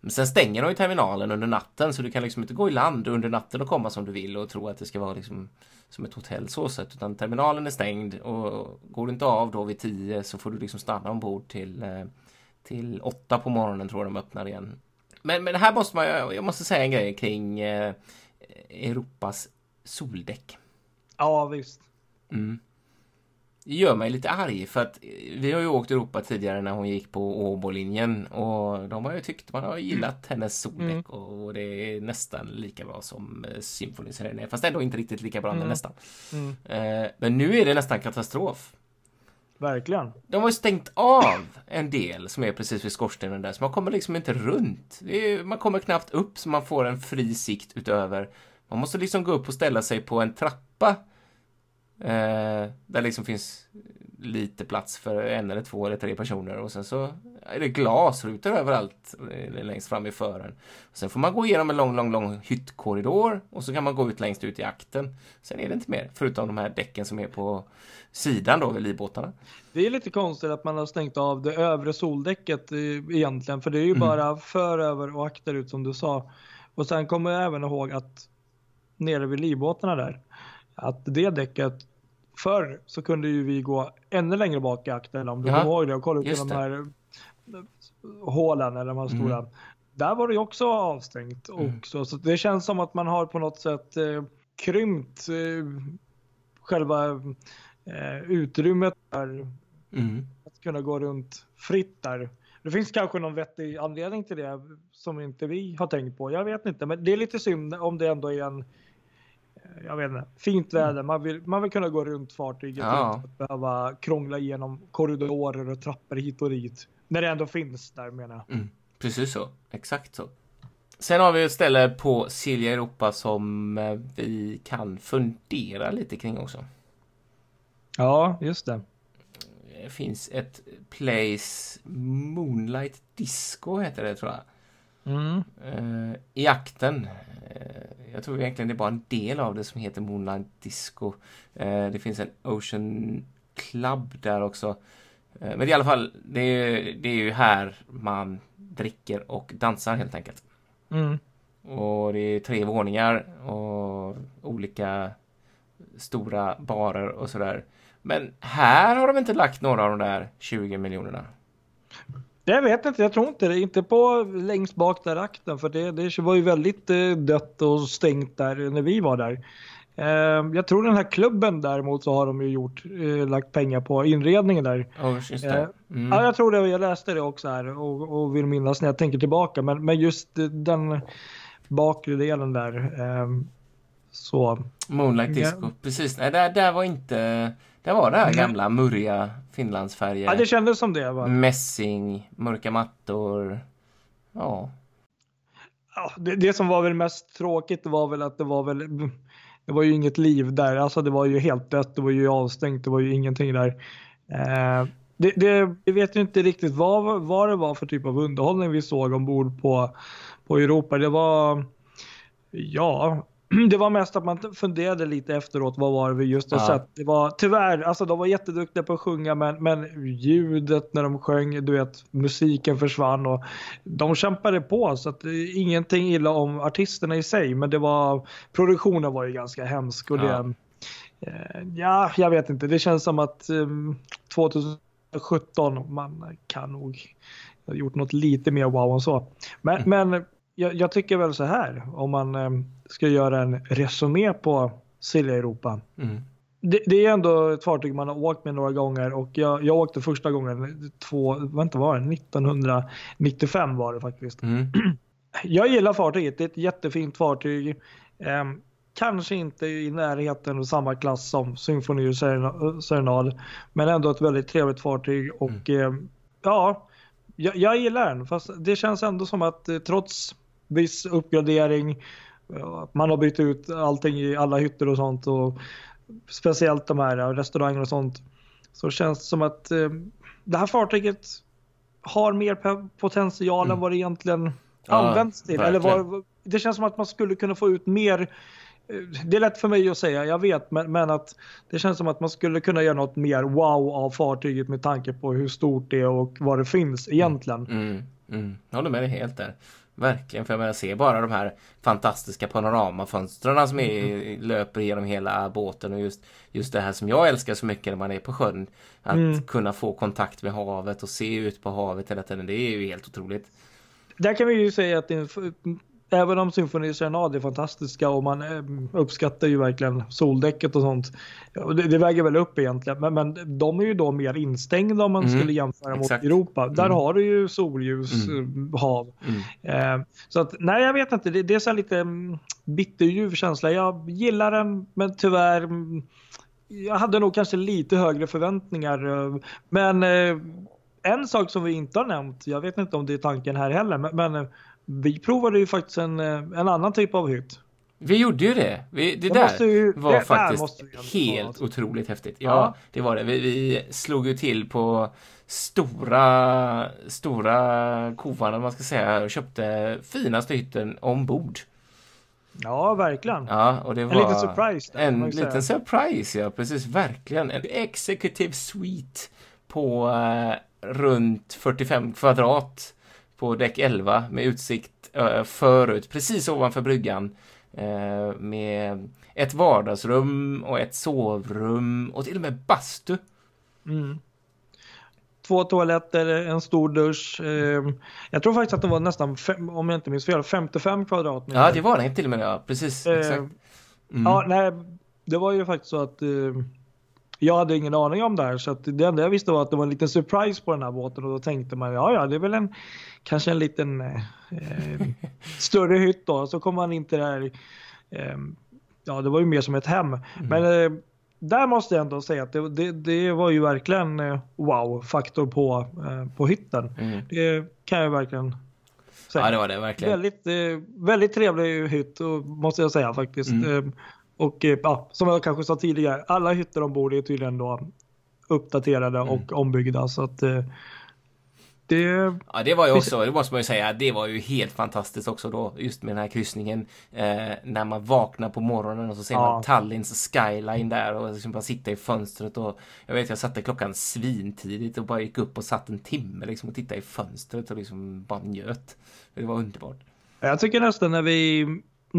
Men sen stänger de ju terminalen under natten så du kan liksom inte gå i land under natten och komma som du vill och tro att det ska vara liksom som ett hotell så sett. Utan terminalen är stängd och går du inte av då vid 10 så får du liksom stanna ombord till, eh, till åtta på morgonen tror jag de öppnar igen. Men, men här måste man, jag måste säga en grej kring eh, Europas soldäck. Ja, visst. Mm. gör mig lite arg för att vi har ju åkt Europa tidigare när hon gick på Åbolinjen och de har ju tyckt man har gillat hennes soldäck mm. och det är nästan lika bra som eh, Symphony Serene fast ändå inte riktigt lika bra mm. men nästan. Mm. Eh, men nu är det nästan katastrof. Verkligen. De har ju stängt av en del som är precis vid skorstenen där så man kommer liksom inte runt. Är, man kommer knappt upp så man får en fri sikt utöver. Man måste liksom gå upp och ställa sig på en trappa Eh, där liksom finns lite plats för en eller två eller tre personer och sen så är det glasrutor överallt eh, längst fram i fören. Sen får man gå igenom en lång, lång, lång hyttkorridor och så kan man gå ut längst ut i akten. Sen är det inte mer, förutom de här däcken som är på sidan då vid livbåtarna. Det är lite konstigt att man har stängt av det övre soldäcket eh, egentligen, för det är ju mm. bara för, över och akterut som du sa. Och sen kommer jag även ihåg att nere vid livbåtarna där, att det däcket Förr så kunde ju vi gå ännu längre bak i akten om du kommer ihåg det och kolla ut de här eh, hålen eller de här stora. Mm. Där var det ju också avstängt mm. också. Så det känns som att man har på något sätt eh, krympt eh, själva eh, utrymmet där. Mm. Att kunna gå runt fritt där. Det finns kanske någon vettig anledning till det som inte vi har tänkt på. Jag vet inte, men det är lite synd om det ändå är en jag vet inte, fint väder. Mm. Man vill, man vill kunna gå runt fartyget ja. utan att behöva krångla igenom korridorer och trappor hit och dit. När det ändå finns där menar jag. Mm, precis så, exakt så. Sen har vi ett ställe på Silja Europa som eh, vi kan fundera lite kring också. Ja, just det. Det finns ett place Moonlight Disco heter det tror jag. Mm. Uh, I akten. Jag tror egentligen det är bara en del av det som heter Moonlight Disco. Uh, det finns en Ocean Club där också. men i alla fall, det är, det är ju här man dricker och dansar helt enkelt. Mm. Och det är tre våningar och olika stora barer och sådär. Men här har de inte lagt några av de där 20 miljonerna. Jag vet inte, jag tror inte det. Inte på längst bak där akten för det, det var ju väldigt eh, dött och stängt där när vi var där. Eh, jag tror den här klubben däremot så har de ju gjort, eh, lagt pengar på inredningen där. Oh, just det. Mm. Ja, jag tror det. Jag läste det också här och, och vill minnas när jag tänker tillbaka. Men, men just den bakre delen där. Så. Moonlight Disco, precis. Nej, där, där var inte det var det här gamla murriga Finlandsfärger. Ja, det kändes som det. Va? Mässing, mörka mattor. Ja. ja det, det, som var väl mest tråkigt var väl att det var väl det var ju inget liv där. Alltså det var ju helt dött. Det var ju avstängt. Det var ju ingenting där. Eh, det, det, vi vet ju inte riktigt vad, vad det var för typ av underhållning vi såg ombord på, på Europa. Det var ja, det var mest att man funderade lite efteråt, vad var det vi just har ja. sett? Det var tyvärr, alltså de var jätteduktiga på att sjunga men, men ljudet när de sjöng, du vet, musiken försvann och de kämpade på så att ingenting illa om artisterna i sig men det var, produktionen var ju ganska hemsk och ja. det, eh, ja, jag vet inte, det känns som att eh, 2017 man kan nog ha gjort något lite mer wow än så. Men, mm. men jag, jag, tycker väl så här, om man eh, ska göra en resumé på Silja Europa. Mm. Det, det, är ändå ett fartyg man har åkt med några gånger och jag, jag åkte första gången, två, vänta var det, 1995 var det faktiskt. Mm. Jag gillar fartyget, det är ett jättefint fartyg. Eh, kanske inte i närheten av samma klass som Symfoni och Serenad, men ändå ett väldigt trevligt fartyg och mm. eh, ja, jag, jag, gillar den. Fast det känns ändå som att eh, trots viss uppgradering. Man har bytt ut allting i alla hytter och sånt och speciellt de här restaurangerna och sånt. Så känns det som att eh, det här fartyget har mer potential mm. än vad det egentligen ja, används till. Eller vad, det känns som att man skulle kunna få ut mer eh, det är lätt för mig att säga, jag vet, men, men, att det känns som att man skulle kunna göra något mer wow av fartyget med tanke på hur stort det är och vad det finns egentligen. Mm, mm, mm. Jag håller med dig helt där. Verkligen, för jag menar, se bara de här fantastiska panoramafönstren som är, mm. löper genom hela båten och just, just det här som jag älskar så mycket när man är på sjön. Att mm. kunna få kontakt med havet och se ut på havet hela tiden, det är ju helt otroligt. Där kan vi ju säga att det är även om symfoniserenad är fantastiska och man eh, uppskattar ju verkligen soldäcket och sånt. Det, det, väger väl upp egentligen, men, men de är ju då mer instängda om man mm, skulle jämföra exakt. mot Europa. Där mm. har du ju solljus, mm. Eh, hav. Mm. Eh, så att nej, jag vet inte. Det, det är så lite mm, bitterljuv känsla. Jag gillar den, men tyvärr mm, jag hade nog kanske lite högre förväntningar. Eh, men eh, en sak som vi inte har nämnt, jag vet inte om det är tanken här heller, men, men vi provade ju faktiskt en, eh, en annan typ av hytt. Vi gjorde ju det. Vi, det, det där ju, var det faktiskt helt otroligt häftigt. Ja, ja, det var det. Vi, vi, slog ju till på stora, stora kovan, man ska säga, och köpte finaste hytten ombord. Ja, verkligen. Ja, och det var en liten surprise. Där, en liten surprise, ja, precis, verkligen. En executive suite på eh, runt 45 kvadrat på däck 11 med utsikt eh, förut, precis ovanför bryggan. Eh, med ett vardagsrum och ett sovrum och till och med bastu. Mm. Två toaletter, en stor dusch. Eh, jag tror faktiskt att det var nästan, fem, om jag inte minns fel, 55 kvadratmeter. Ja, det var det till och med, ja. Precis. Eh, exakt. Mm. Ja, nej, det var ju faktiskt så att jag hade ingen aning om det här så att det enda jag visste var att det var en liten surprise på den här båten och då tänkte man ja ja det är väl en kanske en liten eh, eh större hytt då så kom man in till det här eh, ja det var ju mer som ett hem mm. men eh, där måste jag ändå säga att det, det, det var ju verkligen eh, wow-faktor på, eh, på hytten. Mm. Det kan jag verkligen säga. Ja det var det verkligen. Väldigt, väldigt trevlig hytt måste jag säga faktiskt. Mm. Och eh, ja, som jag kanske sa tidigare, alla hytter ombord är tydligen då uppdaterade mm. och ombyggda. Så att eh, det... Ja, det var ju också, det måste man ju säga, det var ju helt fantastiskt också då, just med den här kryssningen. Eh, när man vaknar på morgonen och så ser ja. man Tallinns skyline där och liksom bara sitta i fönstret och jag vet, jag satte klockan svintidigt och bara gick upp och satt en timme liksom och tittade i fönstret och liksom bara njöt. Det var underbart. Jag tycker nästan när vi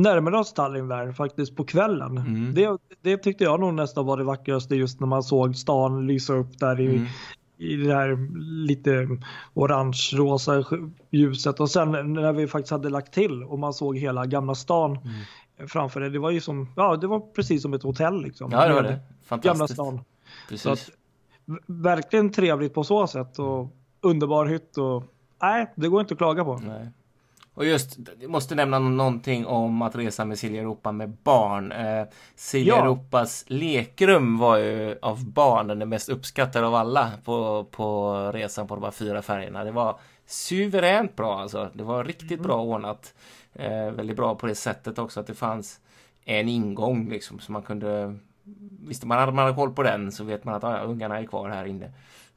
närmare oss Tallinn där faktiskt på kvällen. Mm. Det, det tyckte jag nog nästan var det vackraste just när man såg stan lysa upp där i, mm. i det här lite orange-rosa ljuset och sen när vi faktiskt hade lagt till och man såg hela gamla stan mm. framför det. Det var ju som, ja det var precis som ett hotell liksom. Ja det var det. Fantastiskt. Gamla stan. Precis. Att, verkligen trevligt på så sätt och underbar hytt och nej, det går inte att klaga på. Nej. Och just, jag måste nämna någonting om att resa med Silja Europa med barn. Eh, Silja ja. Europas lekrum var ju av barnen det mest uppskattade av alla på, på resan på de här fyra färgerna. Det var suveränt bra alltså. Det var riktigt mm. bra ordnat. Eh, väldigt bra på det sättet också att det fanns en ingång liksom så man kunde Visste man hade man koll på den så vet man att ah, ungarna är kvar här inne.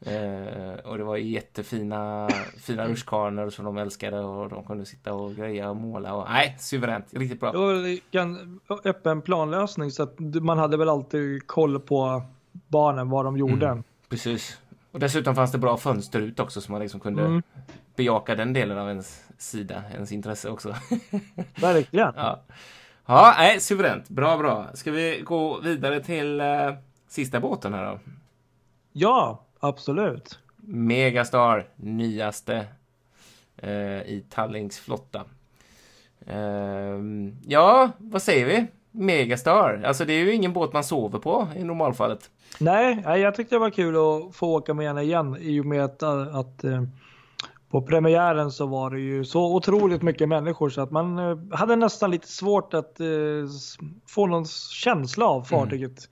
Eh, och det var jättefina fina rutschkanor som de älskade och de kunde sitta och greja och måla. Och, nej, suveränt. Riktigt bra. Det var en öppen planlösning så att man hade väl alltid koll på barnen, vad de gjorde. Mm, precis. Och dessutom fanns det bra fönster ut också så man liksom kunde mm. bejaka den delen av ens sida, ens intresse också. Verkligen. ja. ja, nej, suveränt. Bra, bra. Ska vi gå vidare till eh, sista båten här då? Ja, Absolut. Megastar, nyaste eh, i Tallings flotta. Eh, ja, vad säger vi? Megastar, alltså det är ju ingen båt man sover på i normalfallet. Nej, jag tyckte det var kul att få åka med henne igen i och med att, att eh, på premiären så var det ju så otroligt mycket människor så att man eh, hade nästan lite svårt att eh, få någon känsla av fartyget. Mm.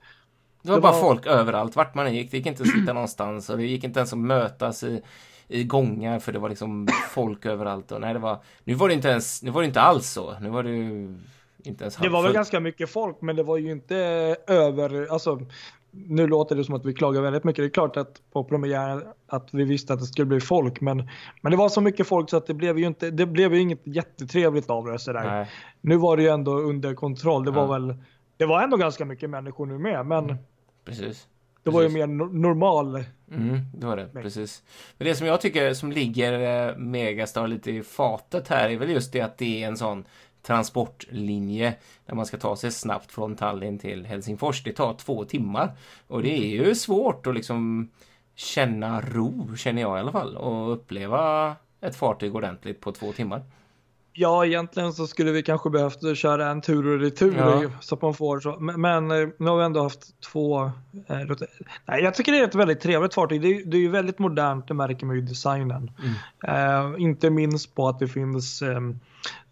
Det var det bara var... folk överallt, vart man gick. Det gick inte att sitta någonstans och det gick inte ens att mötas i, i gångar för det var liksom folk överallt. Och nej, det var, nu var det inte ens, nu var det inte alls så. Nu var det ju inte ens Det var väl ganska mycket folk, men det var ju inte över, alltså nu låter det som att vi klagar väldigt mycket. Det är klart att på premiären att vi visste att det skulle bli folk, men, men det var så mycket folk så att det blev ju inte, det blev ju inget jättetrevligt av det sådär. Nu var det ju ändå under kontroll. Det var ja. väl det var ändå ganska mycket människor nu med, men mm. Precis. Det var ju mer no normal. Mm, det var det, precis. Men det som jag tycker som ligger eh, Megastar lite i fatet här är väl just det att det är en sån transportlinje där man ska ta sig snabbt från Tallinn till Helsingfors. Det tar två timmar och det är ju svårt att liksom känna ro, känner jag i alla fall, och uppleva ett fartyg ordentligt på två timmar. Ja, egentligen så skulle vi kanske behövt köra en tur och retur Ja. så att man får så. Men, men eh, nu har vi ändå haft två. Eh, Nej, jag tycker det är ett väldigt trevligt fartyg. Det är, det är ju väldigt modernt, det märker man ju i designen. Mm. Eh, inte minst på att det finns eh,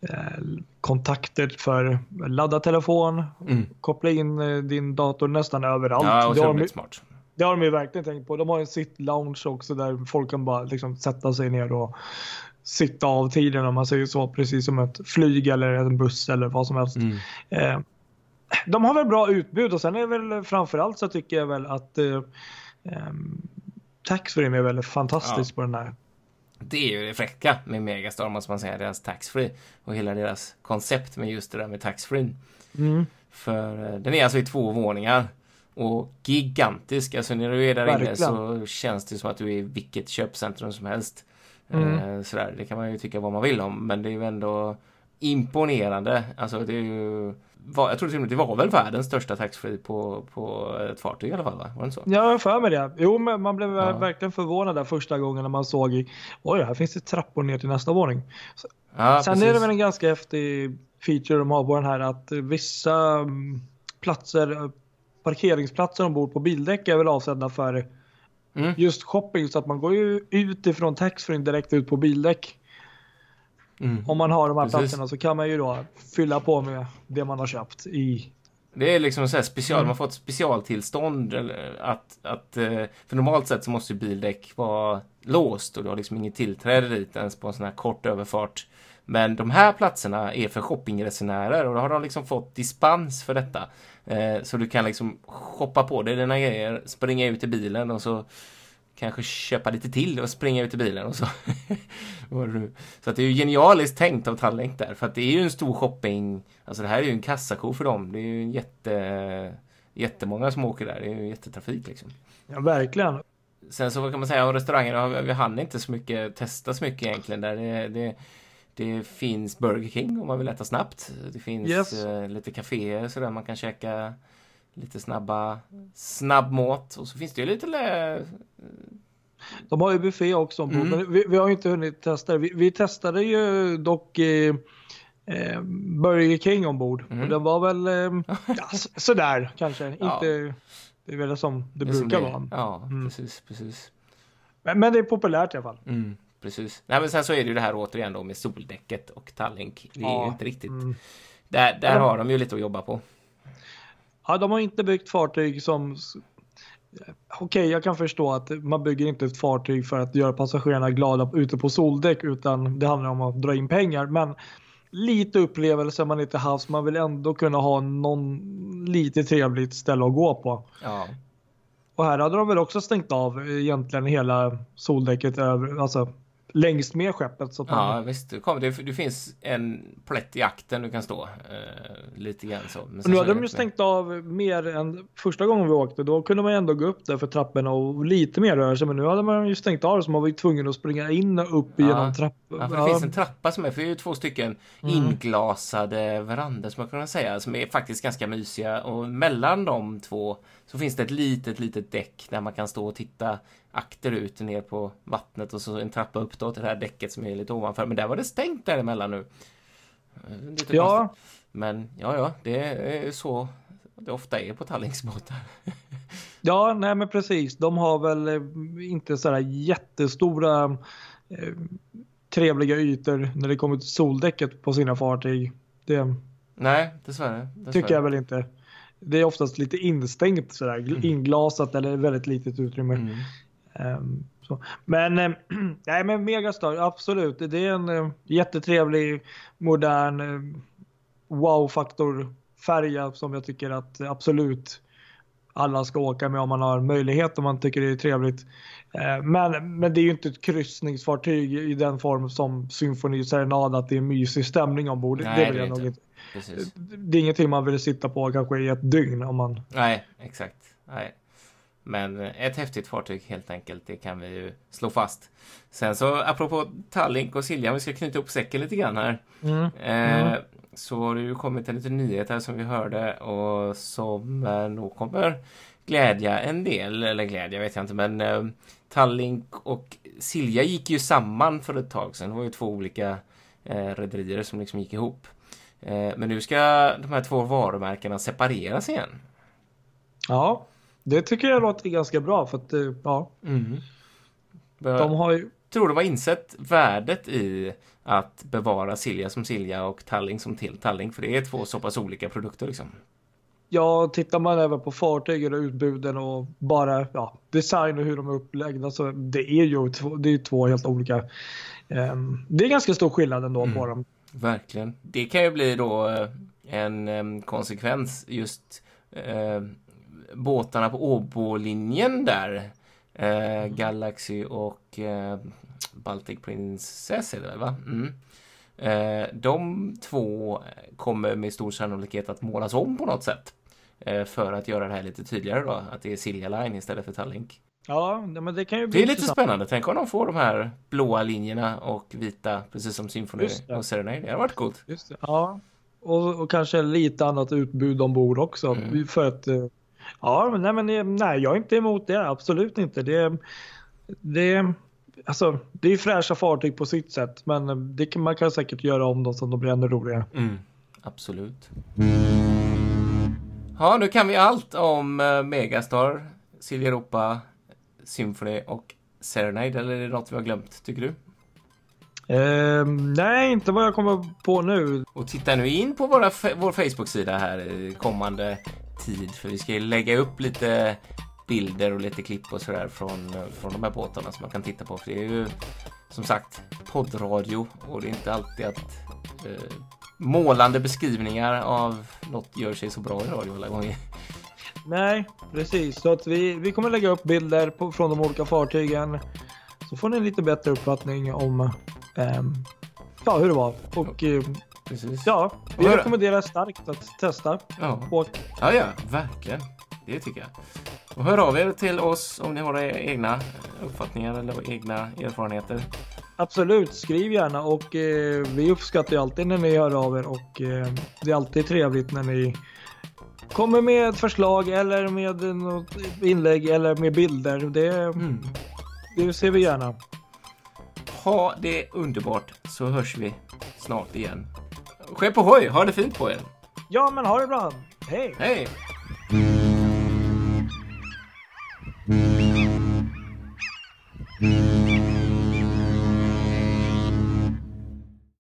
eh, kontakter för ladda telefon, Mm. koppla in eh, din dator nästan överallt. Ja, det, har de, otroligt smart. det har de ju verkligen tänkt på. De har en sitt lounge också där folk kan bara liksom sätta sig ner och sitta av tiden om man säger så. Precis som ett flyg eller en buss eller vad som helst. Mm. Eh, de har väl bra utbud och sen är väl framförallt så tycker jag väl att eh, ehm, taxfree är väl fantastiskt Ja. på den här. Det är ju det fräcka med Megastar, måste man säga. Deras taxfree och hela deras koncept med just det där med taxfree. Mm. För eh, den är alltså i två våningar. Och gigantisk. Alltså när du är där inne Verkligen. så känns det som att du är i vilket köpcentrum som helst. Mm. Eh, sådär. Det kan man ju tycka vad man vill om. Men det är ju ändå imponerande. Alltså det är ju... Var, jag tror till och med det var väl världens största taxfree på, på ett fartyg i alla fall va? Var det så? Ja, jag för mig det. Jo, men man blev Ja. verkligen förvånad där första gången när man såg i, oj, här finns det trappor ner till nästa våning. Ja, Sen precis. är det väl en ganska häftig feature de har på den här att eh, vissa mm, platser, eh, parkeringsplatser ombord på bildäck är väl avsedda för Mm. just shopping så att man går ju ut ifrån taxfree direkt ut på bildäck. Mm. Om man har de här Precis. platserna så kan man ju då fylla på med det man har köpt i. Det är liksom så här special, Mm. man får ett specialtillstånd att, att eh, för normalt sett så måste ju bildäck vara låst och du har liksom inget tillträde dit ens på en sån här kort överfart. Men de här platserna är för shoppingresenärer och då har de liksom fått dispens för detta. Eh, så du kan liksom shoppa på dig dina grejer, springa ut i bilen och så kanske köpa lite till och springa ut i bilen och så. Så att det är ju genialiskt tänkt av Tallink där, för att det är ju en stor shopping. Alltså det här är ju en kassako för dem. Det är ju en jätte, jättemånga som åker där. Det är ju jättetrafik liksom. Ja, verkligen. Sen så kan man säga om restaurangerna? Vi hann inte så mycket testa så mycket egentligen där. Det, det, det finns Burger King om man vill äta snabbt. Det finns Yes. eh, lite kaféer så där man kan käka lite snabba snabbmat. Och så finns det ju lite lä- De har ju buffé också ombord, Mm. men vi, vi har ju inte hunnit testa det. Vi, vi testade ju dock eh, eh, Burger King ombord Mm. och den var väl eh, ja, sådär kanske. Ja. Inte, det är väl som det, det som brukar det är. vara. Ja, Mm. precis, precis. Men, men det är populärt i alla fall. Mm, precis. Nej, men sen så är det ju det här återigen då med soldäcket och Tallink. Det är Ja, inte riktigt. mm. Där, där har de ju lite att jobba på. Ja, de har inte byggt fartyg som... Okej, jag kan förstå att man bygger inte ett fartyg för att göra passagerarna glada ute på soldäck utan det handlar om att dra in pengar. Men lite upplevelse man inte haft, man vill ändå kunna ha någon lite trevligt ställe att gå på. Ja, Och här hade de väl också stängt av eh, egentligen hela soldäcket över, alltså längst med skeppet. Så att man, ja visst. Det, kommer, det, det finns en plätt i akten du kan stå. Eh, lite grann så. Men nu hade de ju stängt av mer än första gången vi åkte. Då kunde man ändå gå upp där för trapporna och lite mer röra sig. Men nu hade man ju stängt av så man var ju tvungen att springa in och upp Ja. genom trappor. Ja, för det finns en trappa som är, för det är ju två stycken Mm. inglasade verandor som man kan säga, som är faktiskt ganska mysiga. Och mellan de två så finns det ett litet, litet däck där man kan stå och titta akterut ner på vattnet och så en trappa upp då till det här däcket som är lite ovanför. Men där var det stängt däremellan nu. Eh, Lite Ja. konstigt. Men ja, ja, det är så det ofta är på Tallinksbåtar. Ja, nej men precis. De har väl eh, inte sådär jättestora eh, trevliga ytor när det kommer till soldäcket på sina fartyg. Det Nej, dessvärre. dessvärre. tycker jag väl inte. Det är oftast lite instängt sådär, gl- inglasat eller väldigt litet utrymme. Mm. Så. Men, eh, nej, men Megastar, absolut. Det är en eh, jättetrevlig, modern eh, wow-faktor färja som jag tycker att absolut alla ska åka med om man har möjlighet och man tycker det är trevligt. Eh, men, men det är ju inte ett kryssningsfartyg i den form som Symfoni Serenad att det är mysig stämning ombord. Nej, det, det är inte. Precis. det är ingenting man vill sitta på kanske i ett dygn om man Nej, exakt. Nej. Men eh, ett häftigt fartyg helt enkelt, det kan vi ju slå fast. Sen så apropå Tallink och Silja, vi ska knyta upp säcken lite grann här. Eh, Så har det ju kommit en liten nyhet här som vi hörde och som eh, nog kommer glädja en del, eller glädja vet jag inte, men eh, Tallink och Silja gick ju samman för ett tag sedan. Det var ju två olika eh, rederier som liksom gick ihop. Eh, men nu ska de här två varumärkena separeras igen. Ja, det tycker jag låter ganska bra för att eh, ja, Mm. de har ju tror de har insett värdet i att bevara Silja som Silja och Talling som till Talling. För det är två så pass olika produkter liksom. Ja, tittar man även på fartygen och utbuden och bara ja, design och hur de är upplagda så det är ju två, det är två helt olika. ehm, det är ganska stor skillnad ändå på dem. Verkligen. Det kan ju bli då eh, en em, konsekvens just eh, båtarna på Åbolinjen där. Eh, Galaxy och eh, Baltic Princess är det väl, va? Mm. Eh, de två kommer med stor sannolikhet att målas om på något sätt. Eh, för att göra det här lite tydligare då, att det är Silja Line istället för Tallink. Ja, men det kan ju bli Det är lite spännande. Tänk om de får de här blåa linjerna och vita, precis som Symphony och Serenade. Det hade varit coolt. Just det. Ja, och, och kanske lite annat utbud ombord också. Mm. För att, eh, ja, men nej, men nej, jag är inte emot det. Absolut inte. Det, det, alltså, det är fräscha fartyg på sitt sätt, men det kan, man kan säkert göra om dem så att de blir ännu roligare. Mm, absolut. Ja, nu kan vi allt om eh, Megastar, Silja Europa, Symphony och Serenade. Eller är det något vi har glömt, tycker du? Ehm, nej, inte vad jag kommer på nu. Och titta nu in på våra, vår Facebook-sida här kommande tid. För vi ska lägga upp lite bilder och lite klipp och sådär från, från de här båtarna som man kan titta på. För det är ju som sagt poddradio och det är inte alltid att eh, målande beskrivningar av något gör sig så bra i radio alla gånger. Nej, precis. Så att vi, vi kommer lägga upp bilder på, från de olika fartygen. Så får ni en lite bättre uppfattning om ehm, ja, hur det var. Och eh, Precis. ja, vi rekommenderar starkt att testa. Ja. Och ja, ja, verkligen. Det tycker jag. Och hör av er till oss om ni har egna uppfattningar eller egna erfarenheter. absolut, skriv gärna och eh, vi uppskattar ju alltid när ni hör av er och eh, det är alltid trevligt när ni kommer med ett förslag eller med något inlägg eller med bilder. Det, Mm. det ser vi gärna. Ha det underbart så hörs vi snart igen. Skepp ohoj, ha det fint på er. Ja, men ha det bra. Hej! Hej! Mm.